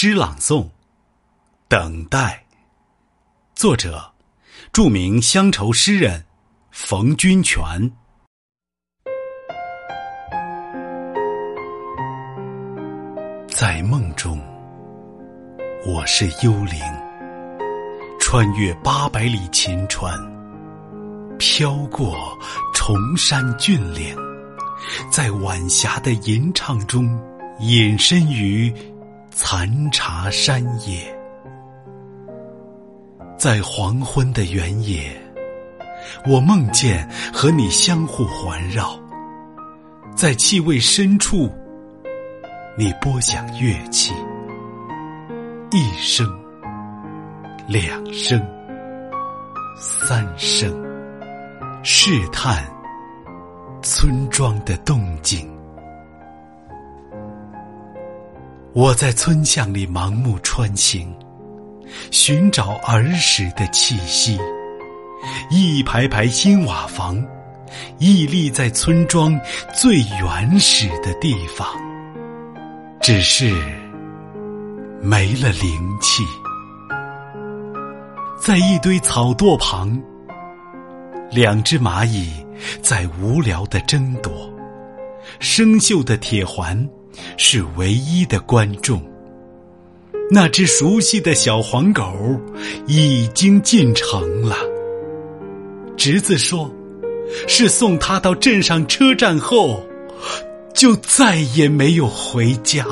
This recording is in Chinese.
诗朗诵《等待》，作者：著名乡愁诗人冯君泉。在梦中，我是幽灵，穿越八百里秦川，飘过崇山峻岭，在晚霞的吟唱中，隐身于。残茶山野，在黄昏的原野，我梦见和你相互环绕。在气味深处，你拨响乐器，一声、两声、三声，试探村庄的动静。我在村巷里盲目穿行，寻找儿时的气息。一排排新瓦房，屹立在村庄最原始的地方，只是没了灵气。在一堆草垛旁，两只蚂蚁在无聊的争夺，生锈的铁环。是唯一的观众。那只熟悉的小黄狗已经进城了。侄子说，是送他到镇上车站后，就再也没有回家。